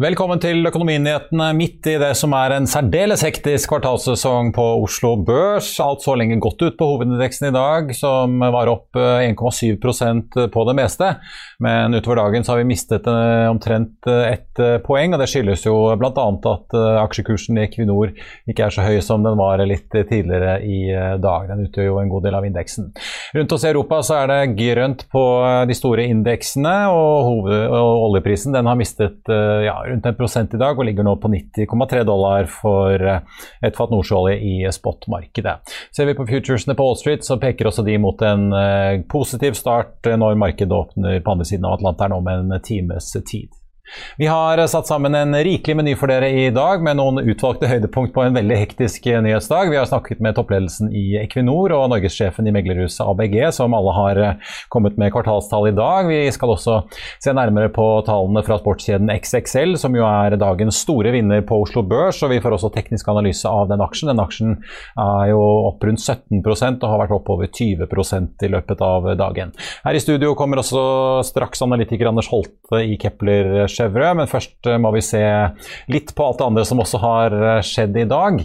Velkommen til Økonominyhetene midt i det som er en særdeles hektisk kvartalssesong på Oslo Børs. Alt så lenge godt ut på hovedindeksen i dag, som var opp eh, 1,7% på det meste. Men utover dagen så har vi mistet eh, omtrent eh, ett eh, poeng, og det skyldes jo bl.a. at eh, aksjekursen i Equinor ikke er så høy som den var litt tidligere i eh, dag. Den utgjør jo en god del av indeksen. Rundt oss i Europa så er det grønt på eh, de store indeksene, og, og oljeprisen den har mistet eh, ja, rundt en prosent i dag og ligger nå på 90,3 dollar for eh, et fat nordsjøolje i spotmarkedet. Ser vi på futuresene på Wall Street, så peker også de mot en eh, positiv start når markedet åpner på andre siden av Atlanteren om en times tid. Vi har satt sammen en rikelig meny for dere i dag, med noen utvalgte høydepunkt på en veldig hektisk nyhetsdag. Vi har snakket med toppledelsen i Equinor og norgessjefen i meglerhuset ABG, som alle har kommet med kvartalstall i dag. Vi skal også se nærmere på tallene fra sportskjeden XXL, som jo er dagens store vinner på Oslo Børs. Og vi får også teknisk analyse av den aksjen. Den aksjen er jo opp rundt 17% og har vært opp over 20% i løpet av dagen. Her i studio kommer også straks analytiker Anders Holte i Kepler Chevrolet, men først eh, må vi se litt på alt det andre som også har eh, skjedd i dag.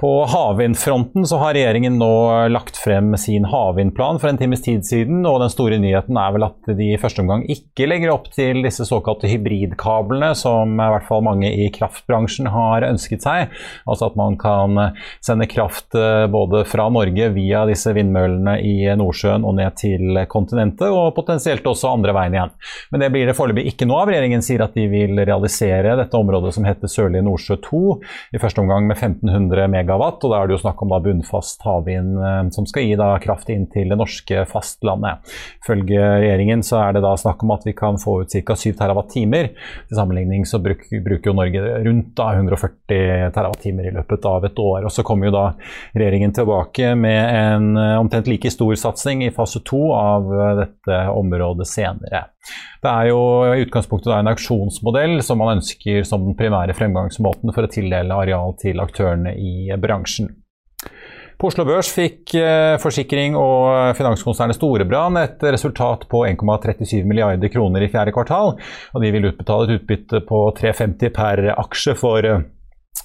På havvindfronten så har regjeringen nå lagt frem sin havvindplan for en times tid siden, og den store nyheten er vel at de i første omgang ikke legger opp til disse såkalte hybridkablene, som i hvert fall mange i kraftbransjen har ønsket seg. Altså at man kan sende kraft eh, både fra Norge via disse vindmøllene i Nordsjøen og ned til kontinentet, og potensielt også andre veien igjen. Men det blir det foreløpig ikke noe av. Regjeringen sier at de vil realisere dette området som heter Sørlige Nordsjø 2, i første omgang med 1500 megawatt. og Da er det jo snakk om da bunnfast havvind eh, som skal gi da kraft inn til det norske fastlandet. Ifølge regjeringen så er det da snakk om at vi kan få ut ca. 7 TWh. Til sammenligning så bruker, bruker jo Norge rundt da 140 TWh i løpet av et år. og Så kommer jo da regjeringen tilbake med en eh, omtrent like stor satsing i fase to av eh, dette området senere. Det er jo i utgangspunktet en auksjonsmodell som man ønsker som den primære fremgangsmåten for å tildele areal til aktørene i bransjen. På Oslo Børs fikk eh, forsikring og finanskonsernet Storebrand et resultat på 1,37 milliarder kroner i fjerde kvartal. og De vil utbetale et utbytte på 3,50 per aksje for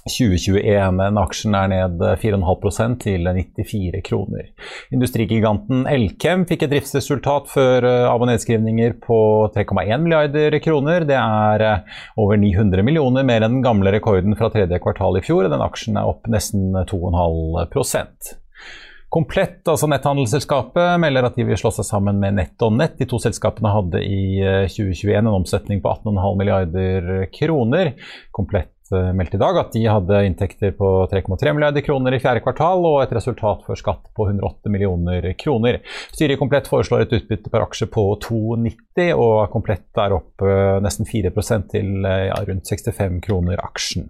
2021. Aksjen er ned 4,5% til 94 kroner. Industrigiganten Elkem fikk et driftsresultat før av- og nedskrivninger på 3,1 milliarder kroner. Det er over 900 millioner mer enn den gamle rekorden fra tredje kvartal i fjor. Den aksjen er opp nesten 2,5 Komplett, altså netthandelsselskapet, melder at de vil slå seg sammen med Nett og Nett. De to selskapene hadde i 2021 en omsetning på 18,5 milliarder kroner. Komplett meldt i dag at de hadde inntekter på 3,3 milliarder kroner i fjerde kvartal og et resultat før skatt på 108 millioner kroner. Styret i Komplett foreslår et utbytte per aksje på 2,90, og Komplett er opp nesten 4% til ja, rundt 65 kroner aksjen.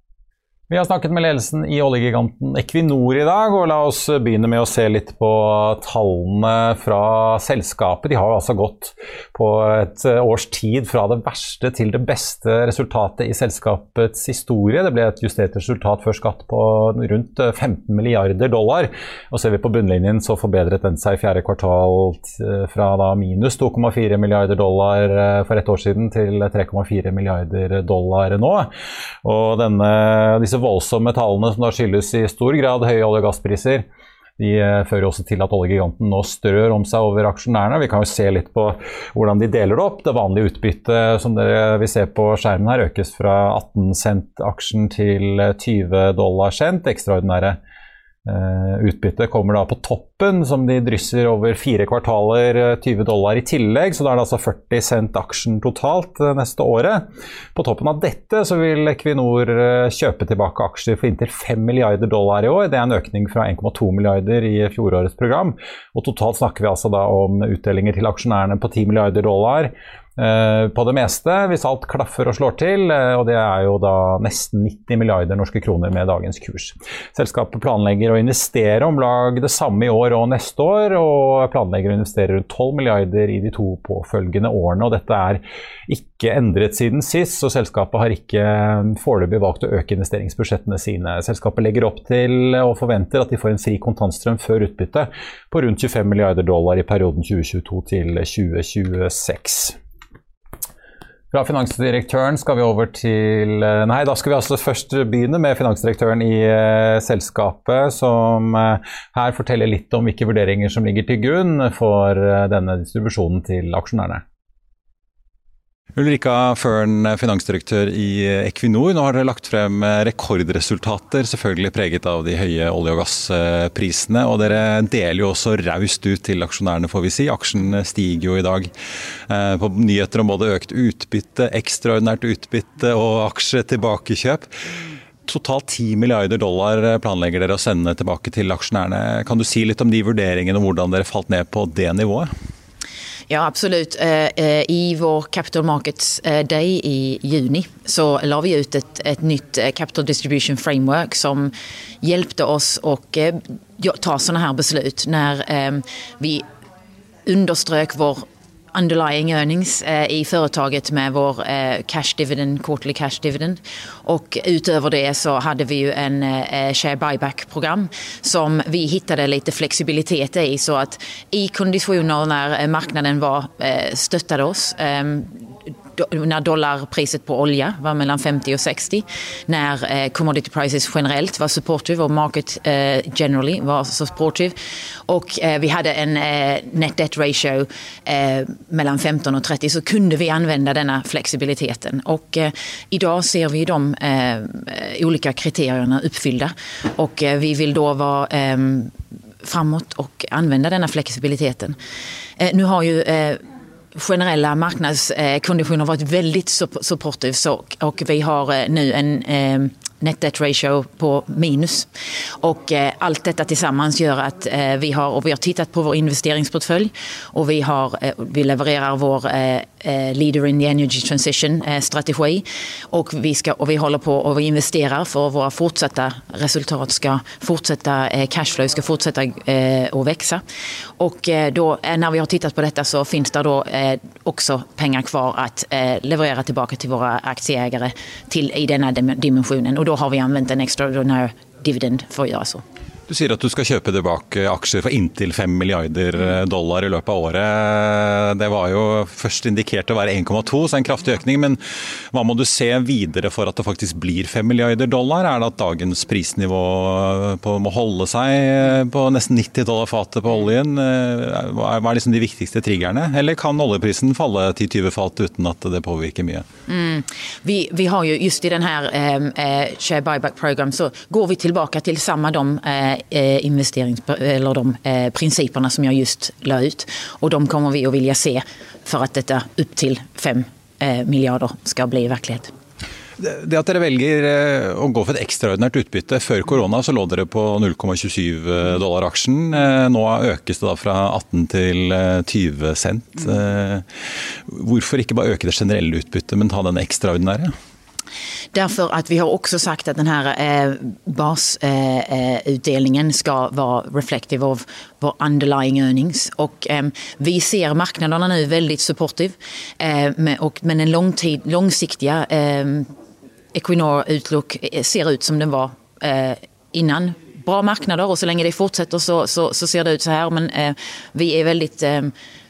Vi har snakket med ledelsen i oljegiganten Equinor i dag, og la oss begynne med å se litt på tallene fra selskapet. De har altså gått på et års tid fra det verste til det beste resultatet i selskapets historie. Det ble et justert resultat før skatt på rundt 15 milliarder dollar. Og ser vi på bunnlinjen, så forbedret den seg i fjerde kvartal fra minus 2,4 milliarder dollar for et år siden til 3,4 milliarder dollar nå. Og denne, disse voldsomme tallene som da skyldes i stor grad høye olje- og gasspriser, de eh, fører også til at oljegiganten nå strør om seg over aksjonærene. Vi kan jo se litt på hvordan de deler det opp. Det vanlige utbyttet som dere vil se på skjermen her, økes fra 18 cent aksjen til 20 dollar cent. Ekstraordinære utbyttet kommer da på toppen, som de drysser over fire kvartaler, 20 eh, dollar i tillegg. Så da er det altså 40 cent aksjen totalt uh, neste året. På toppen av dette så vil Equinor kjøpe tilbake aksjer for inntil 5 milliarder dollar i år. Det er en økning fra 1,2 milliarder i fjorårets program. Og totalt snakker vi altså da om utdelinger til aksjonærene på 10 milliarder dollar. Eh, på det meste, hvis alt klaffer og slår til. Eh, og det er jo da nesten 90 milliarder norske kroner med dagens kurs. Selskapet planlegger å investere om lag det samme i år og neste år, og planlegger å investere rundt 12 milliarder i de to påfølgende årene. og Dette er ikke endret siden sist, så selskapet har ikke foreløpig valgt å øke investeringsbudsjettene sine. Selskapet legger opp til og forventer at de får en fri kontantstrøm før utbytte på rundt 25 milliarder dollar i perioden 2022 til 2026. Fra finansdirektøren skal vi over til eh, Nei, da skal vi altså først begynne med finansdirektøren i uh, selskapet, som uh, her forteller litt om hvilke vurderinger som ligger til grunn for uh, denne distribusjonen til aksjonærene. Ulrika Førn, finansdirektør i Equinor. Nå har dere lagt frem rekordresultater, selvfølgelig preget av de høye olje- og gassprisene. Og dere deler jo også raust ut til aksjonærene, får vi si. Aksjen stiger jo i dag eh, på nyheter om både økt utbytte, ekstraordinært utbytte og aksjetilbakekjøp. Totalt 10 milliarder dollar planlegger dere å sende tilbake til aksjonærene. Kan du si litt om de vurderingene og hvordan dere falt ned på det nivået? Ja, absolut. Eh, eh, I vår Capital Markets eh, Day i juni så la vi ut ett, et nytt Capital Distribution Framework som hjälpte oss att ta sådana här beslut när vi underströk vår underlying earnings eh, i företaget med vår eh, cash dividend, quarterly cash dividend. Och utöver det så hade vi ju en eh, share buyback-program som vi hittade lite flexibilitet i så att i konditioner när marknaden var, stöttade oss när dollarpriset på olja var mellan 50 och 60, när eh, commodity prices generellt var supportive och market eh, generally var supportive och eh, vi hade en net debt ratio mellan 15 och 30 så kunde vi använda denna flexibiliteten. Och idag ser vi de olika kriterierna uppfyllda och vi vill då vara framåt och använda denna flexibiliteten. Nu har ju generella marknadskonditioner varit väldigt supportive och vi har eh, nu en eh, net debt ratio på minus. Och eh, allt detta tillsammans gör att eh, vi har, och vi har tittat på vår investeringsportfölj och vi, har, eh, vi levererar vår eh, eh, Leader in the Energy Transition-strategi. Eh, och, vi ska, vi håller på och vi investerar för att våra fortsatta resultat ska fortsätta, cashflow ska fortsätta att växa. Och då, när vi har tittat på detta så finns det då också pengar kvar att leverera tillbaka till våra aktieägare till, i denna dimensionen. Och då har vi använt en extraordinär dividend for å gjøre så. Du sier at du skal kjøpe tilbake aksjer for inntil 5 milliarder eh, dollar i løpet av året. Det var jo først indikert å være 1,2, så en kraftig økning. Men hva må du se videre for at det faktisk blir 5 milliarder dollar? Er det at dagens prisnivå på, må holde seg på nesten 90 dollar fatet på oljen? Eh, hva er liksom de viktigste triggerne? Eller kan oljeprisen falle 10-20 fat uten at det påvirker mye? Mm. Vi, vi, har jo just i denne eh, eh, share buyback program så går vi tilbake til samme dom eh, Eh, eller de eh, principerna som jag just la ut. Och de kommer vi att vilja se för att detta upp till 5 eh, miljarder skal bli virkelighet. Det at dere velger å gå for et ekstraordinært utbytte Før korona så lå dere på 0,27 dollar aksjen. Nå økes det da fra 18 til 20 cent. Hvorfor ikke bare øke det generelle utbyttet, men ta den ekstraordinære? Därför att vi har också sagt att den här eh, basutdelningen eh, ska vara reflective av vår underlying earnings. Och eh, vi ser marknaderna nu väldigt supportive. Eh, men den långsiktiga eh, Equinor Outlook eh, ser ut som den var eh, innan. Bra marknader och så länge det fortsätter så, så, så ser det ut så här. Men eh, vi är väldigt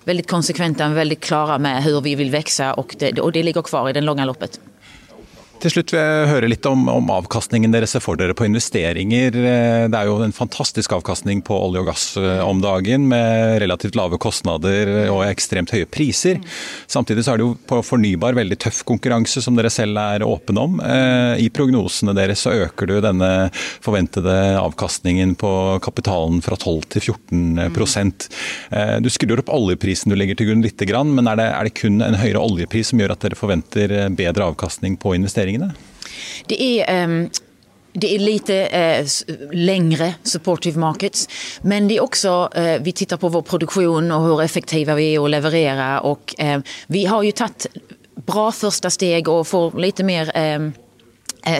väldigt konsekventa och väldigt klara med hur vi vill växa och det, det ligger kvar i det långa loppet. Til slutt vil jeg høre litt om, om, avkastningen dere ser for dere på investeringer. Eh, det er jo en fantastisk avkastning på olje og gass eh, om dagen, med relativt lave kostnader og ekstremt høye priser. Samtidig så er det jo på fornybar veldig tøff konkurranse, som dere selv er åpne om. Eh, I prognosene deres så øker du denne forventede avkastningen på kapitalen fra 12 til 14% Du skrur opp oljeprisen du legger til grunn litt, men er det, er det kun en høyere oljepris som gjør at dere forventer bedre avkastning på investering? Investeringene? Det er... um det är lite eh, längre supportive markets. Men det är också, eh, vi tittar på vår produktion och hur effektiva vi är att leverera. Och, eh, vi har ju tagit bra första steg och får lite mer ehm, eh,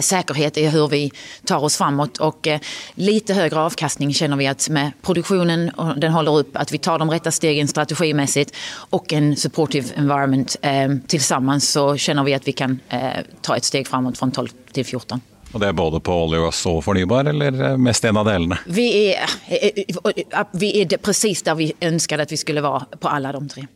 säkerhet i hur vi tar oss framåt och eh, lite högre avkastning känner vi att med produktionen och den håller upp, att vi tar de rätta stegen strategimässigt och en supportive environment eh, tillsammans så känner vi att vi kan eh, ta ett steg framåt från 12 till 14. Og Det er både på olje, gass og fornybar, eller mest en av delene? Vi er, eh, eh, vi er precis der vi ønsket at vi skulle være på alle de tre.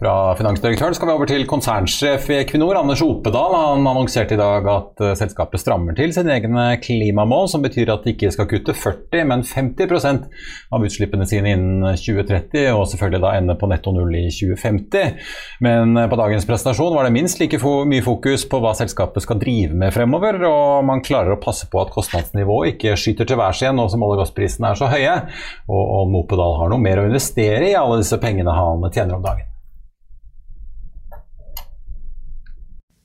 Fra finansdirektøren skal vi over til konsernsjef i Equinor, Anders Opedal. Han annonserte i dag at uh, selskapet strammer til sine egne klimamål, som betyr at de ikke skal kutte 40, men 50% av utslippene sine innen 2030, og selvfølgelig da ende på netto null i 2050. Men uh, på dagens presentasjon var det minst like mye fokus på hva selskapet skal drive med fremover, og man klarer å passe på at kostnadsnivået ikke skyter til værs igjen nå som olje- og gassprisene er så høye, og om Opedal har noe mer å investere i alle disse pengene han tjener om dagen.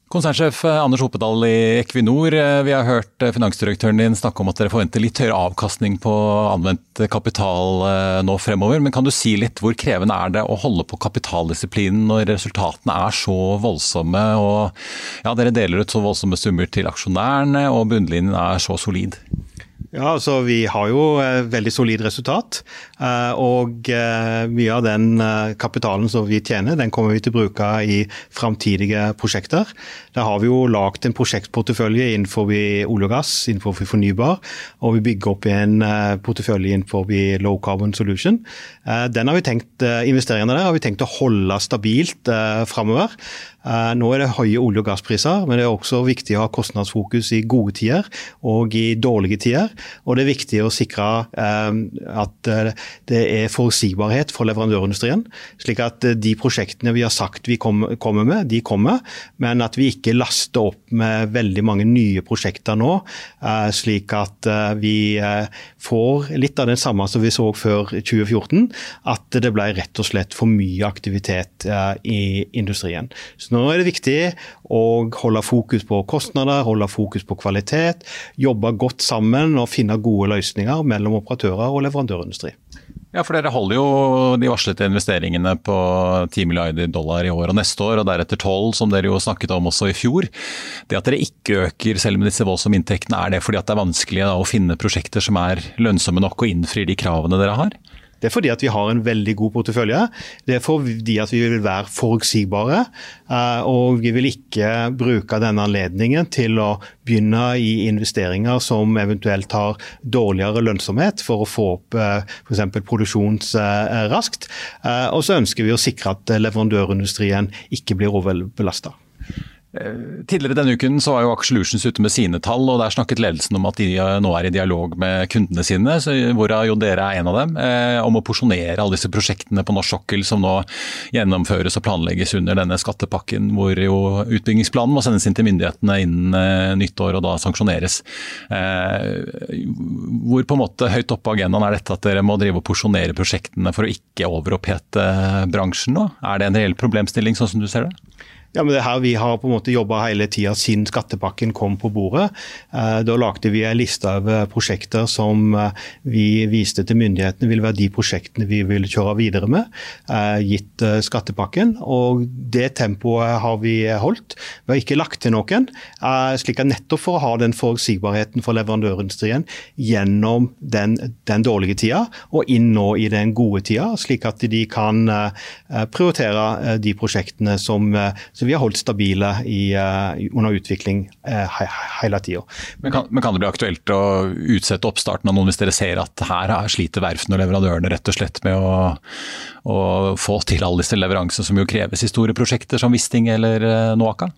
Konsernsjef eh, Anders Hopedal i Equinor, eh, vi har hørt eh, finansdirektøren din snakke om at dere forventer litt høyere avkastning på anvendt kapital nå fremover. Men kan du si litt hvor krevende er det å holde på kapitaldisiplinen når resultatene er så voldsomme? og ja, Dere deler ut så voldsomme summer til aksjonærene, og bunnlinjen er så solid? Ja, altså Vi har jo eh, veldig solid resultat. Eh, og eh, mye av den kapitalen som vi tjener, den kommer vi til å bruke i framtidige prosjekter. Der har vi jo lagd en prosjektportefølje innenfor olje og gass, innenfor fornybar. Og vi bygger opp en portefølje innenfor low carbon solution. Den har vi tenkt, Investeringene der har vi tenkt å holde stabilt framover. Eh, nå er det høye olje- og gasspriser, men det er også viktig å ha kostnadsfokus i gode tider og i dårlige tider. Og det er viktig å sikre eh, at eh, det er forutsigbarhet for leverandørindustrien. Slik at de prosjektene vi har sagt vi kommer med, de kommer. Men at vi ikke laster opp med veldig mange nye prosjekter nå. Slik at vi får litt av det samme som vi så før 2014. At det ble rett og slett for mye aktivitet i industrien. Så nå er det viktig å holde fokus på kostnader, holde fokus på kvalitet, jobbe godt sammen og finne gode løsninger mellom operatører og leverandørindustri. Ja, for Dere holder jo de varslede investeringene på 10 milliarder dollar i år og neste år, og deretter 12, som dere jo snakket om også i fjor. Det at dere ikke øker selv med disse voldsomme inntektene, er det fordi det er vanskelig da, å finne prosjekter som er lønnsomme nok og innfrir de kravene dere har? Det er fordi at vi har en veldig god portefølje. Det er fordi at vi vil være forutsigbare. Eh, og vi vil ikke bruke denne anledningen til å begynne i investeringer som eventuelt har dårligere lønnsomhet for å få opp eh, f.eks. produksjon eh, raskt. Og så ønsker vi å sikre at leverandørindustrien ikke blir overbelasta. Eh, tidligere denne uken så var jo Aksjelutions ute med sine tall, og der snakket ledelsen om at de eh, nå er i dialog med kundene sine, hvorav jo dere er en av dem, eh, om å porsjonere alle disse prosjektene på norsk sokkel som nå gjennomføres og planlegges under denne skattepakken, hvor jo utbyggingsplanen må sendes inn til myndighetene innen nyttår og da sanksjoneres. Hvor på en måte høyt oppe på agendaen er dette at dere må drive og porsjonere prosjektene for å ikke overopphete bransjen nå? Er det en reell problemstilling sånn som du ser det? Ja, men det er her Vi har på en måte jobba hele tida siden skattepakken kom på bordet. Eh, da lagde vi en liste over prosjekter som eh, vi viste til myndighetene vil være de prosjektene vi vil kjøre videre med, eh, gitt skattepakken. Og Det tempoet har vi holdt. Vi har ikke lagt til noen. slik at Nettopp for å ha den forutsigbarheten for leverandørindustrien gjennom den, den dårlige tida og inn nå i den gode tida, slik at de kan prioritere de prosjektene som, som vi har holdt stabile i, uh, under utvikling uh, he hele tida. Men, men, kan det bli aktuelt å utsette oppstarten av noen hvis dere ser at her sliter verftene og leverandørene rett og slett med å, å få til alle disse leveransene som jo kreves i store prosjekter som Wisting eller uh, Noaka?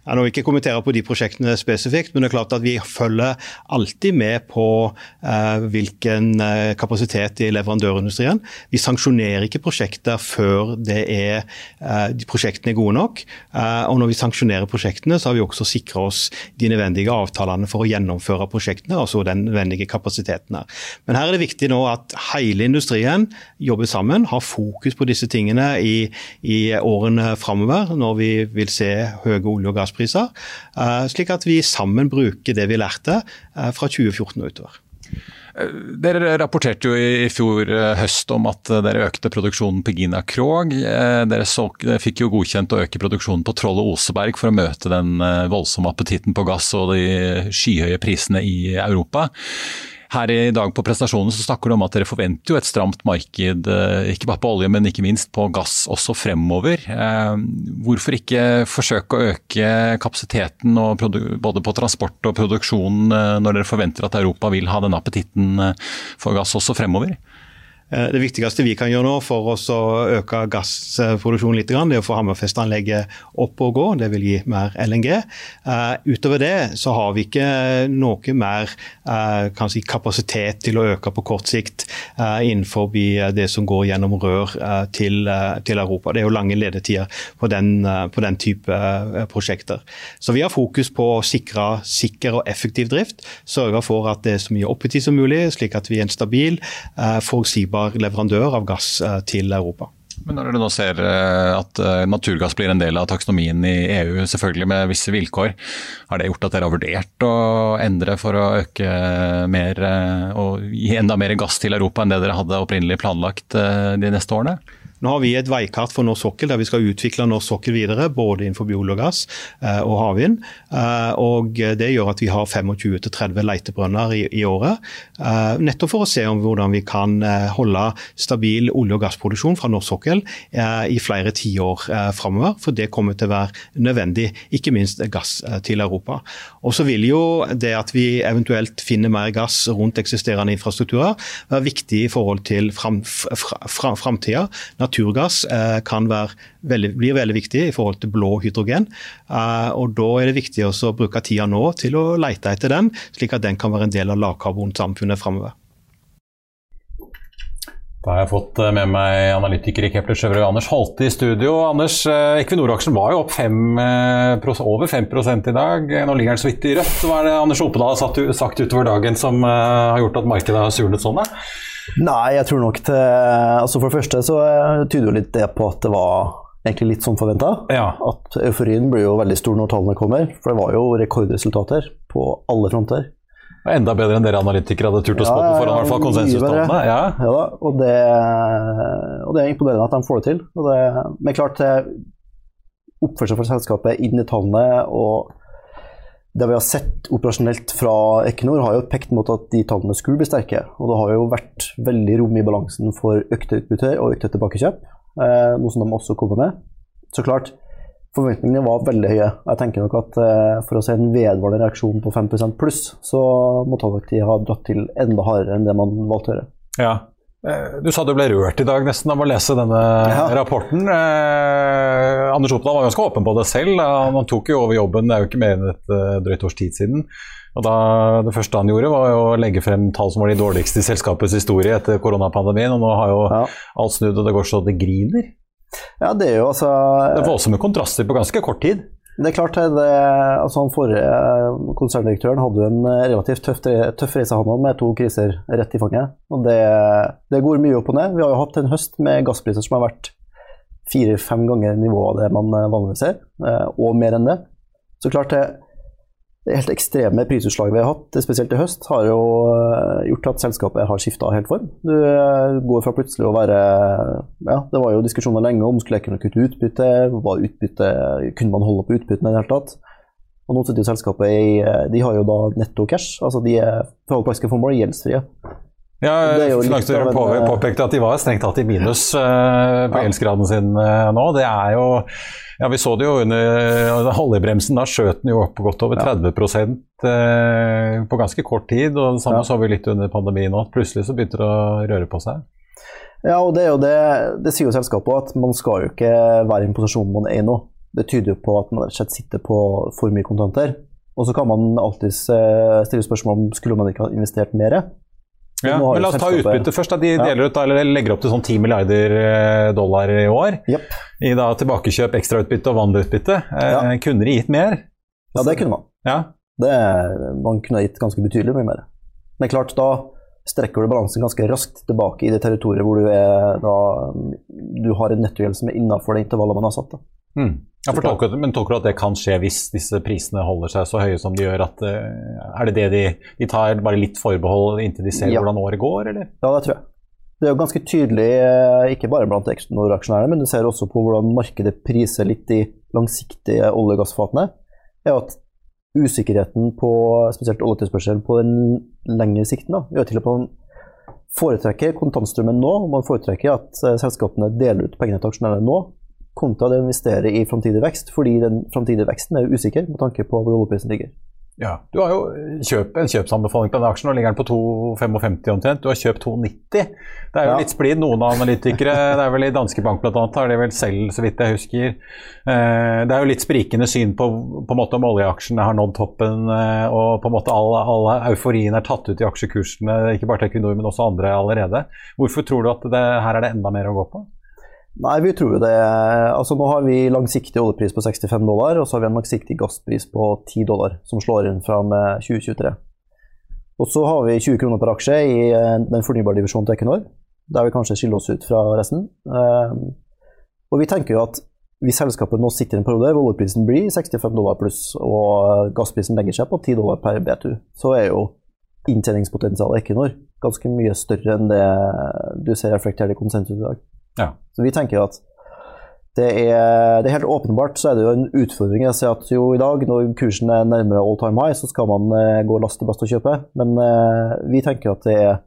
Jeg vil ikke kommentere på de prosjektene spesifikt, men det er klart at vi følger alltid med på eh, hvilken eh, kapasitet i leverandørindustrien. Vi sanksjonerer ikke prosjekter før er, eh, prosjektene er gode nok. Eh, og når vi sanksjonerer prosjektene, så har vi også sikra oss de nødvendige avtalene for å gjennomføre prosjektene, altså den nødvendige kapasiteten her. Men her er det viktig nå at hele industrien jobber sammen, har fokus på disse tingene i, i årene framover, når vi vil se høye olje- og gasspriser gasspriser, eh, slik at vi sammen bruker det vi lærte eh, fra 2014 og utover. Eh, dere rapporterte jo i fjor høst om at dere økte produksjonen på Gina Krog. Dere fikk jo godkjent å øke produksjonen på Troll og Oseberg for å møte den voldsomme appetitten på gass og de skyhøye prisene i Europa. Her i dag på prestasjonen så snakker du om at dere forventer jo et stramt marked, eh, ikke bare på olje, men ikke minst på gass også fremover. Eh, hvorfor ikke forsøke å øke kapasiteten både på transport og produksjon eh, når dere forventer at Europa vil ha den appetitten for gass også fremover? Eh, det viktigste vi kan gjøre nå for oss å øke gassproduksjonen litt, det er å få Hammerfest-anlegget opp og gå. Det vil gi mer LNG. Eh, utover det så har vi ikke noe mer eh, si, kapasitet til å øke på kort sikt innenfor det som går gjennom rør til, til Europa. Det er jo lange ledetider på den, på den, type prosjekter. Så vi har fokus på å sikre sikker og effektiv drift. Sørge for at det er så mye oppetid som mulig, slik at vi er en stabil, forutsigbar fornybar leverandør av gass eh, til Europa. Men når dere nå ser eh, at eh, naturgass blir en del av taksonomien i EU, selvfølgelig med visse vilkår, har det gjort at dere har vurdert å endre for å øke mer og gi enda mer gass til Europa enn det dere hadde opprinnelig planlagt de neste årene? Nå har vi et veikart for norsk sokkel der vi skal utvikle norsk sokkel videre, både innenfor biologass og gass eh, og havvind. Eh, og det gjør at vi har 25-30 leitebrønner i, i året. Eh, nettopp for å se om hvordan vi kan holde stabil olje- og gassproduksjon fra norsk sokkel i flere tiår framover. For det kommer til å være nødvendig, ikke minst gass til Europa. Og så vil jo det at vi eventuelt finner mer gass rundt eksisterende infrastrukturer, være viktig i forhold til framtida. Fram, fram, naturgass eh, være veldig, blir veldig viktig i forhold til blå hydrogen. Eh, og Da er det viktig å bruke tida nå til å lete etter den, slik at den kan være en del av lavkarbonsamfunnet framover. Da har jeg fått eh, med meg analytiker i Kepler Sjøvrøy, Anders Holte i studio. Anders, Equinor-aksjen var jo opp 5%, over 5 i dag. Nå ligger den så vidt i rødt. Hva er det Anders Opedal har sagt utover dagen som har gjort at markedet har surnet sånn? Da? Nei, jeg tror nok til altså For det første så tyder jo litt det på at det var egentlig litt som forventa. Ja. At euforien blir jo veldig stor når tallene kommer. For det var jo rekordresultater på alle fronter. Enda bedre enn dere analytikere hadde turt å spå på foran, i hvert fall konsensustallene. Ja. ja da, og det, og det, er imponerende at de får det til. Det, men klart, oppførselen for selskapet inn i tallene og det vi har sett operasjonelt fra Equinor, har jo pekt mot at de tallene skulle bli sterke. Og det har jo vært veldig rom i balansen for økte utbytter og økte tilbakekjøp, eh, noe som de også kommer med. Så klart, forventningene var veldig høye. Jeg tenker nok at eh, for å se en vedvarende reaksjon på 5 pluss, så må nok ha dratt til enda hardere enn det man valgte å gjøre. Ja, du sa du ble rørt i dag nesten av å lese denne ja. rapporten. Eh, Anders Oppdal var ganske åpen på det selv. Han tok jo over jobben, det er jo ikke mer enn et uh, drøyt års tid siden. Og da, Det første han gjorde, var å legge frem tall som var de dårligste i selskapets historie etter koronapandemien. Og nå har jo ja. alt snudd, og det går så det griner. Ja, Det er jo altså Det er voldsomme kontraster på ganske kort tid. Det er klart, det, altså han forrige eh, konserndirektøren hadde jo en eh, relativt tøff, tøff reise han med to kriser rett i fanget. Og det, det, går mye opp og ned. Vi har jo hatt en høst med gasspriser som har vært fire-fem ganger nivået av det man vanligvis ser, og mer enn det. Så klart det, det helt ekstreme prisutslaget vi har hatt, spesielt i høst, har jo gjort at selskapet har skifta helt form. Du går fra plutselig å være Ja, det var jo diskusjoner lenge om skulle jeg kunne kutte utbytte, var utbytte, kunne man holde på utbyttene i det hele tatt? Og nå sitter jo selskapet i De har jo da netto cash, altså de er for alle gjeldsfrie. Ja, Finansdirektøren på, eh, påpekte at de var strengt tatt i minus uh, på gjeldsgraden sin uh, nå. Det er jo ja, Vi så det jo under oljebremsen. Da skjøt den jo opp godt over 30 uh, på ganske kort tid. og Det samme ja. så vi litt under pandemien òg. Plutselig så begynte det å røre på seg. Ja, og det er jo det, det sier jo selskapet at man skal jo ikke være i en posisjon man er i nå. Det tyder jo på at man rett sitter på for mye kontanter. Og så kan man alltid stille spørsmål om skulle man ikke ha investert mer. Ja, men La oss ta utbytte først. Da. De deler ut, eller legger opp til sånn 10 milliarder eh, dollar i år. Yep. I da tilbakekjøp, ekstrautbytte og vandreutbytte. Eh, ja. Kunne de gitt mer? Ja, det kunne man. Ja. Det, man kunne gitt ganske betydelig mye mer. Men klart, da strekker du balansen ganske raskt tilbake i det territoriet hvor du, er, da, du har en nettogjeld som er innafor det intervallet man har satt. Mm. Ja, tolker, men tolker du at det kan skje hvis disse prisene holder seg så høye som de gjør? At, uh, er det det de, de, tar bare litt forbehold inntil de ser ja. hvordan året går, eller? Ja, det tror jeg. Det er jo ganske tydelig, eh, ikke bare blant Equinor-aksjonærene, men du ser også på hvordan markedet priser litt de langsiktige olje- og gassfatene, er at usikkerheten på spesielt oljetilspørsel på den lengre sikten da, gjør til at man foretrekker kontantstrømmen nå, og man foretrekker at eh, selskapene deler ut pengene til aksjonærene nå, kontra det å investere i framtidig vekst, fordi den framtidige veksten er usikker med tanke på hvor oljeprisen ligger. Ja, Du har jo kjøp, en kjøpsanbefaling på denne aksjen, nå ligger den på 2,55 omtrent. Du har kjøpt 2,90. Det er jo ja. litt splid. Noen analytikere, det er vel i Danske Bank bl.a., har de vel selv, så vidt jeg husker. Eh, det er jo litt sprikende syn på, på en måte om oljeaksjene har nådd toppen, eh, og på en måte all, all euforien er tatt ut i aksjekursene, ikke bare til Equinor, men også andre allerede. Hvorfor tror du at det, her er det enda mer å gå på? Nei, vi tror jo det. Altså, nå har vi langsiktig oljepris på 65 dollar, og så har vi en langsiktig gasspris på 10 dollar, som slår inn fra med 2023. Og så har vi 20 kroner per aksje i eh, den fornybare divisjonen til Equinor, der vi kanskje skiller oss ut fra resten. Eh, og vi tenker jo at hvis selskapet nå sitter i en periode hvor oljeprisen blir 65 dollar pluss, og gassprisen legger seg på 10 dollar per BTU, så er jo inntjeningspotensialet Equinor ganske mye større enn det du ser reflektert i konsensus i dag. Ja. Så vi tenker at det er, det er, helt åpenbart så er det jo en utfordring. Jeg ser at jo i dag, når kursen er nærmere all time high, så skal man eh, gå last til best å kjøpe. Men eh, vi tenker at det er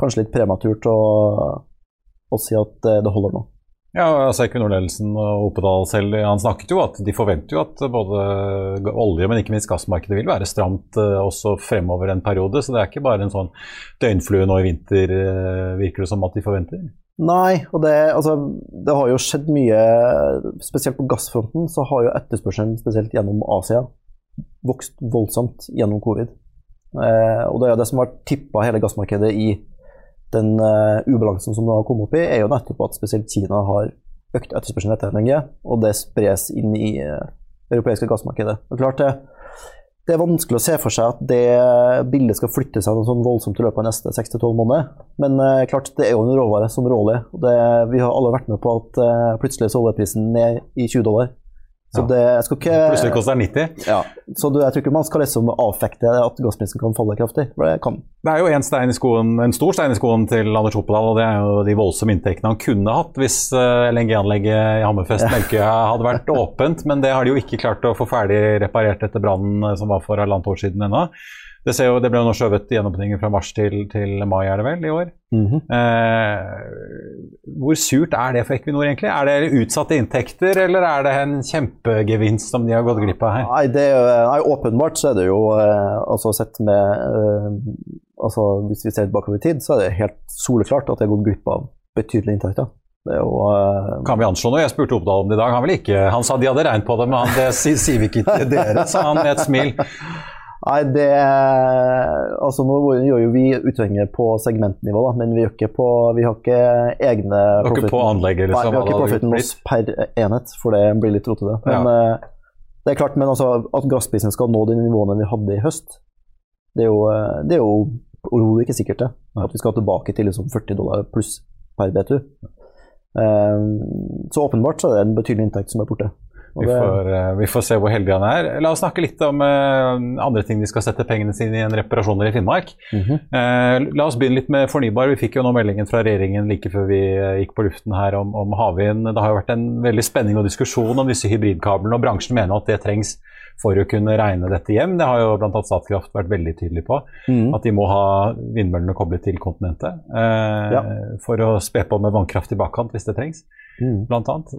kanskje litt prematurt å, å si at eh, det holder nå. Ja, altså Equinor-ledelsen og Opedal selv han snakket jo at de forventer jo at både olje, men ikke minst gassmarkedet vil være stramt også fremover en periode. Så det er ikke bare en sånn døgnflue nå i vinter, virker det som at de forventer? Nei, og det, altså, det, har jo skjedd mye Spesielt på gassfronten så har jo etterspørselen, spesielt gjennom Asia, vokst voldsomt gjennom covid. Eh, og det er jo det som har tippa hele gassmarkedet i den eh, ubalansen som det har kommet opp i, er jo nettopp at spesielt Kina har økt etterspørselen etter LNG, og det spres inn i eh, det europeiske gassmarkedet. Og klart det, det er vanskelig å se for seg at det bildet skal flytte seg noe sånn voldsomt i løpet av neste 6-12 måneder. Men eh, klart, det er jo en råvare som råolje. Vi har alle vært med på at eh, plutselig så oljeprisen ned i 20 dollar. Så det skal ikke Plutselig koster det 90? Ja. Så jeg tror ikke man skal liksom avfekte at gassprisen kan falle kraftig. For det kan. Det er jo en, stein i skoen, en stor stein i skoen til Anders Oppedal, og det er jo de voldsomme inntektene han kunne hatt hvis uh, LNG-anlegget i Hammerfest Melkøya hadde vært åpent, men det har de jo ikke klart å få ferdig reparert etter brannen som var for halvannet år siden ennå. Det, jo, det ble jo nå skjøvet gjenåpningen fra mars til, til, mai, er det vel, i år. Mm -hmm. eh, hvor surt er det for Equinor, egentlig? Er det utsatte inntekter, eller er det en kjempegevinst som de har gått glipp av her? Nei, det nei åpenbart så er det jo eh, altså sett med eh, altså Hvis vi ser bakover i tid, så er det helt soleklart at de har gått glipp av betydelige inntekter. Jo, uh, kan vi anslå noe? Jeg spurte Oppdal om det i dag. Han. Han sa de hadde regnet på det, men han, det sier vi ikke til dere, sa han med et smil. Nei, det Altså, nå gjør jo vi utregninger på segmentnivå, da, men vi, ikke på, vi har ikke egne profit, ikke på anlegget, liksom, Nei, vi har ikke profitten loss per enhet, for det blir litt rotete. Men ja. Eh, det er klart, men altså, at gassprisen skal nå de nivåene vi hadde i høst, det er jo, eh, det er jo overhodet ikke sikkert det. At vi skal tilbake til liksom 40 dollar pluss per BTU. Så åpenbart så er det en betydelig inntekt som er borte. Vi får, eh, vi får, se hvor heldig han er. La oss snakke litt om uh, andre ting de skal sette pengene sine i en reparasjoner i Finnmark. Mm -hmm. la oss begynne litt med fornybar. Vi fikk jo nå meldingen fra regjeringen like før vi gikk på luften her om, om havvind. Det har jo vært en veldig spenning og diskusjon om disse hybridkablene, og bransjen mener at det trengs for å kunne regne dette hjem. Det har jo bl.a. Statkraft vært veldig tydelig på. Mm. At de må ha vindmøllene koblet til kontinentet ja. for å spe på med vannkraft i bakkant hvis det trengs mm. blant annet.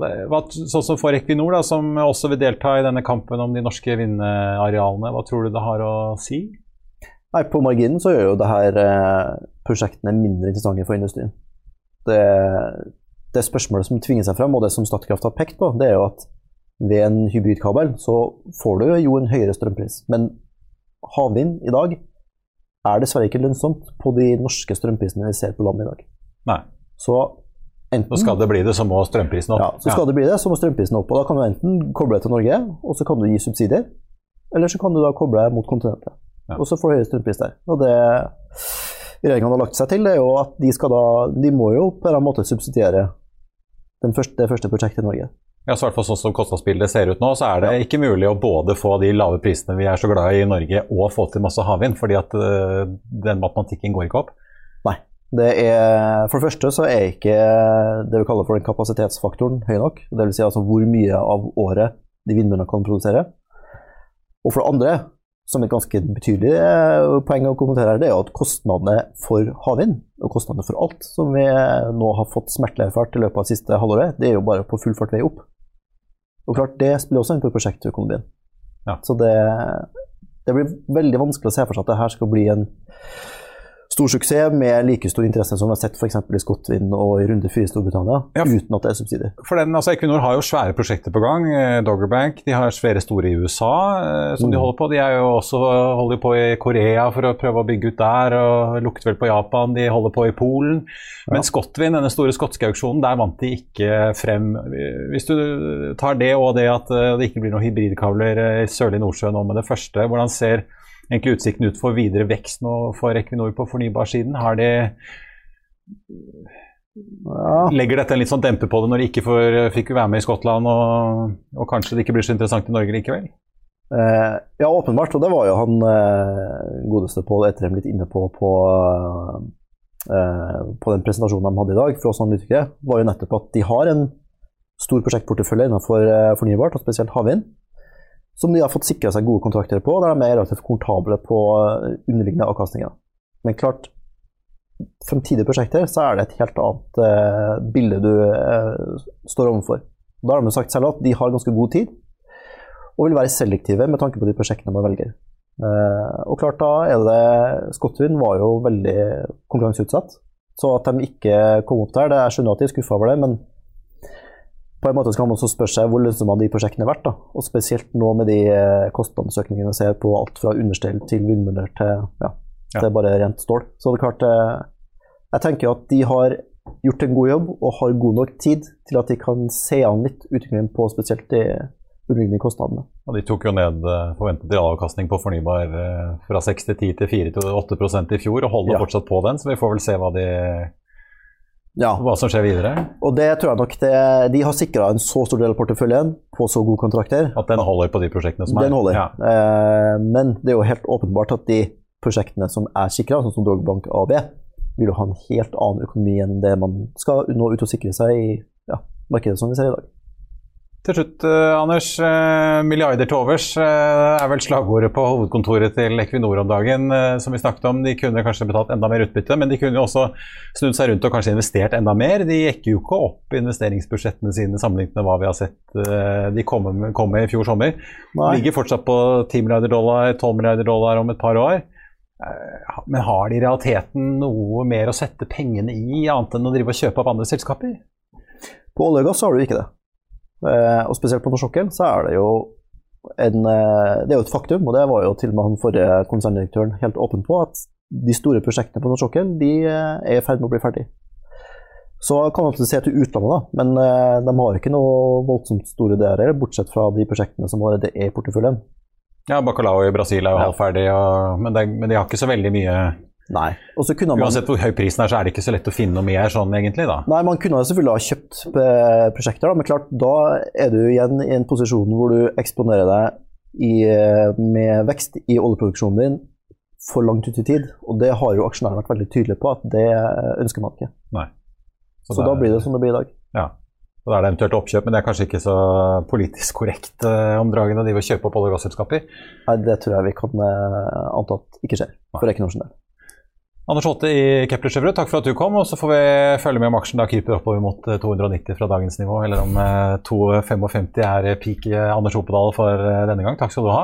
Sånn som for Equinor, da, som også vil delta i denne kampen om de norske vindarealene, hva tror du det har å si? Nei, På marginen så gjør jo det her eh, prosjektene mindre interessante for industrien. Det, det spørsmålet som tvinger seg frem, og det som Statkraft har pekt på, det er jo at ved en hybridkabel så får du jo en høyere strømpris. Men havvind i dag er dessverre ikke lønnsomt på de norske strømprisene vi ser på landet i dag. Nei. Så Enten, så skal det bli det, så må strømprisen opp. Ja, så skal ja. det bli det, så må strømprisen opp. og Da kan du enten koble til Norge, og så kan du gi subsidier. Eller så kan du da koble mot kontinentet. Ja. Og så får du høyere strømpris der. Og det regjeringen har lagt seg til, det er jo at de skal da De må jo på en måte subsidiere første, det første prosjektet i Norge. Ja, så hvert fall sånn som kostnadsbildet ser ut nå, så er det ja. ikke mulig å både få de lave prisene vi er så glad i i Norge, og få til masse havvind, fordi at uh, den matematikken går ikke opp. Nei. Det er, for det første så er ikke det vi kaller for den kapasitetsfaktoren høy nok. Dvs. Si altså hvor mye av året de vindmøllene kan produsere. Og for det andre, som et ganske betydelig eh, poeng å kommentere, her, det er jo at kostnadene for havvind, og kostnadene for alt som vi nå har fått smertelig erfart i løpet av siste halvåret, det er jo bare på full fart vei opp. Og klart, det spiller også inn på prosjektøkonomien. Ja. Så det, det blir veldig vanskelig å se for seg at det her skal bli en stor suksess med like stor interesse som vi har sett f.eks. i Skottvind og i runde fire i Storbritannia, ja, uten at det er subsidier. For den, altså Equinor har jo svære prosjekter på gang. Eh, Doggerbank de har flere store i USA eh, som mm. de holder på. De er jo også holder på i Korea for å prøve å bygge ut der, og lukter vel på Japan. De holder på i Polen. Men ja. Skottvind, denne store skotske auksjonen, der vant de ikke frem. Hvis du tar det og det at eh, det ikke blir noen hybridkabler i sørlig Nordsjø nå med det første, hvordan ser egentlig utsikten ut for videre vekst nå for Equinor på fornybarsiden? Har de ja. Legger dette en litt sånn demper på det når de ikke får, fikk være med i Skottland, og, og, kanskje det ikke blir så interessant i Norge likevel? Eh, ja, åpenbart. Og det var jo han eh, godeste Pål Etrem litt inne på på, eh, på den presentasjonen de hadde i dag for oss analytikere, var jo nettopp at de har en stor prosjektportefølje innenfor eh, fornybart, og spesielt havvind som de har fått sikra seg gode kontrakter på, der de er relativt komfortable på eh, underliggende avkastninger. Men klart, fremtidige prosjekter så er det et helt annet eh, bilde du eh, står overfor. Da har de sagt selv at de har ganske god tid, og vil være selektive med tanke på de prosjektene man velger. Eh, og klart da er det Skottvind var jo veldig konkurranseutsatt, så at de ikke kom opp der, det, er skjønner at de er skuffa over det, men på en måte skal man også spørre seg hvor lønnsomme de prosjektene har vært. Da. Og Spesielt nå med de eh, kostnadsøkningene vi ser på alt fra understell til vindmøller til ja, ja. det er bare rent stål. Så det er klart, eh, jeg tenker at de har gjort en god jobb og har god nok tid til at de kan se an litt utviklingen på spesielt de underliggende kostnadene. Og De tok jo ned eh, forventet avkastning på fornybar fra 6 til 10 til 4 til 8% i fjor, og holder ja. fortsatt på den. Så vi får vel se hva de ja. hva som skjer videre? Og det tror jeg nok det, De har sikra en så stor del av porteføljen på så gode kontrakter. At den holder på de prosjektene som er? Den holder. Ja. Eh, men det er jo helt åpenbart at de prosjektene som er sikra, sånn som Drogbank AB, vil jo ha en helt annen økonomi enn det man skal nå ut og sikre seg i ja, markedet som vi ser i dag. Til slutt, uh, Anders. Uh, milliarder til overs uh, er vel slagordet på hovedkontoret til Equinor om dagen. som vi snakket om. De kunne kanskje betalt enda mer utbytte, men de kunne jo også snudd seg rundt og kanskje investert enda mer. De gikk jo ikke opp investeringsbudsjettene sine sammenlignet med hva vi har sett de kom med, kom med i fjor sommer. Nei. Ligger fortsatt på 10 milliarder dollar, 12 milliarder dollar om et par år. Men har de i realiteten noe mer å sette pengene i, annet enn å drive og kjøpe opp andre selskaper? På olje og gass har du ikke det. Eh, og spesielt på norsk sokkel så er det jo en, eh, det er jo et faktum, og det var jo til og med han forrige konserndirektøren helt åpen på, at de store prosjektene på norsk sokkel de eh, er i ferd med å bli ferdig. Så kan man se til utlandet, da, men de har ikke noe voldsomt store ideer, bortsett fra de prosjektene som allerede er i porteføljen. Ja, Bacalao i Brasil er jo ja. halvferdig, og, men, det, men, de har ikke så veldig mye Nei. Man, Uansett hvor høy prisen er, så er det ikke så lett å finne noe mer sånn, egentlig? da? Nei, man kunne selvfølgelig ha kjøpt eh, prosjekter, da, men klart, da er du igjen i en posisjon hvor du eksponerer deg i, eh, med vekst i oljeproduksjonen din for langt ut i tid. Og det har jo aksjonærene vært veldig tydelige på at det ønsker man ikke. Nei. Så, så da blir det som det blir i dag. Ja. Og da er det eventuelt oppkjøp, men det er kanskje ikke så politisk korrekt eh, om Dragen å kjøpe opp olje- og gasselskaper? Nei, det tror jeg vi kan eh, anta at ikke skjer, for Equinors del. Anders Holte i Kepler Chevrolet, takk for at du kom. og Så får vi følge med om aksjen da kryper oppover mot 290 eh, fra dagens nivå, eller om 255 er peak Anders Opedal for denne gang. Takk skal du ha.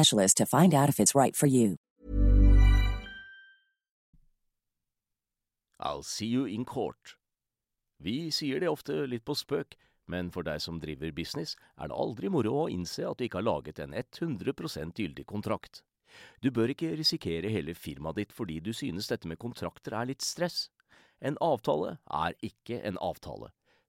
specialist to find out if it's right for you. I'll see you in court. Vi sier det ofte litt på spøk, men for deg som driver business, er det aldri moro å innse at du ikke har laget en 100% gyldig kontrakt. Du bør ikke risikere hele firmaet ditt fordi du synes dette med kontrakter er litt stress. En avtale er ikke en avtale.